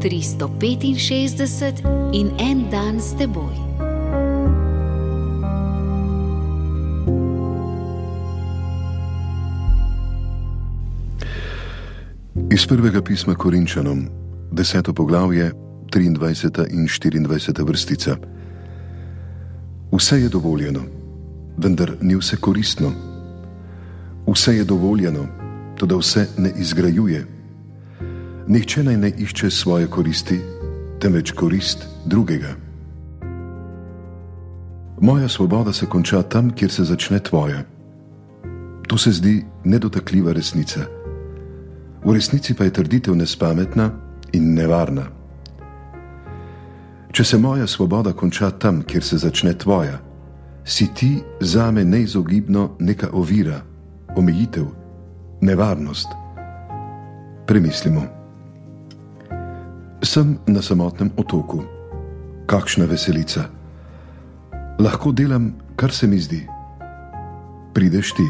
365 in en dan s teboj. Iz prvega pisma Korinčanom, deseto poglavje, 23. in 24. vrstica. Vse je dovoljeno, vendar ni vse koristno. Vse je dovoljeno, tudi vse ne izgrajuje. Nihče naj ne išče svoje koristi, temveč korist drugega. Moja svoboda se konča tam, kjer se začne tvoja. To se zdi nedotakljiva resnica. V resnici pa je trditev nespametna in nevarna. Če se moja svoboda konča tam, kjer se začne tvoja, si ti za me neizogibno neka ovira, omejitev, nevarnost. Premislimo. Sem na samotnem otoku. Kakšna veselica. Lahko delam, kar se mi zdi. Prideš ti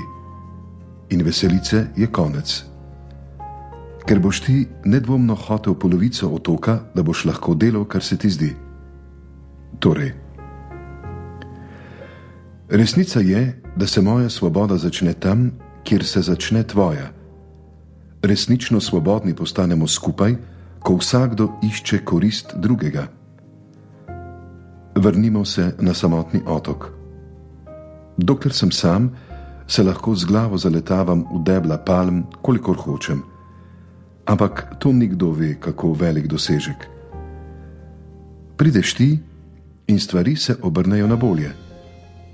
in veselice je konec. Ker boš ti nedvomno hotel polovico otoka, da boš lahko delal, kar se ti zdi. Torej, resnica je, da se moja svoboda začne tam, kjer se začne tvoja. Resnično svobodni postanemo skupaj, ko vsakdo išče korist drugega. Vrnimo se na samotni otok. Dokler sem sam, se lahko z glavo zaletavam v debla palm, kolikor hočem. Ampak to nikdo ve, kako velik dosežek. Prideš ti in stvari se obrnejo na bolje.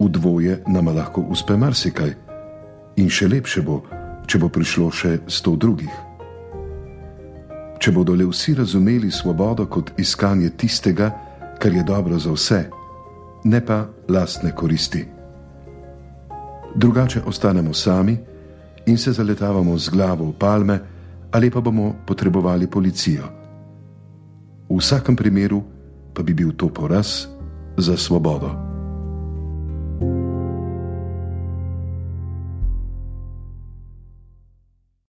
V dvoje nama lahko uspe marsikaj, in še lepše bo, če bo prišlo še sto drugih. Če bodo le vsi razumeli svobodo kot iskanje tistega, kar je dobro za vse, ne pa lastne koristi. Drugače ostanemo sami in se zaletavamo z glavo v palme, ali pa bomo potrebovali policijo. V vsakem primeru pa bi bil to poraz za svobodo.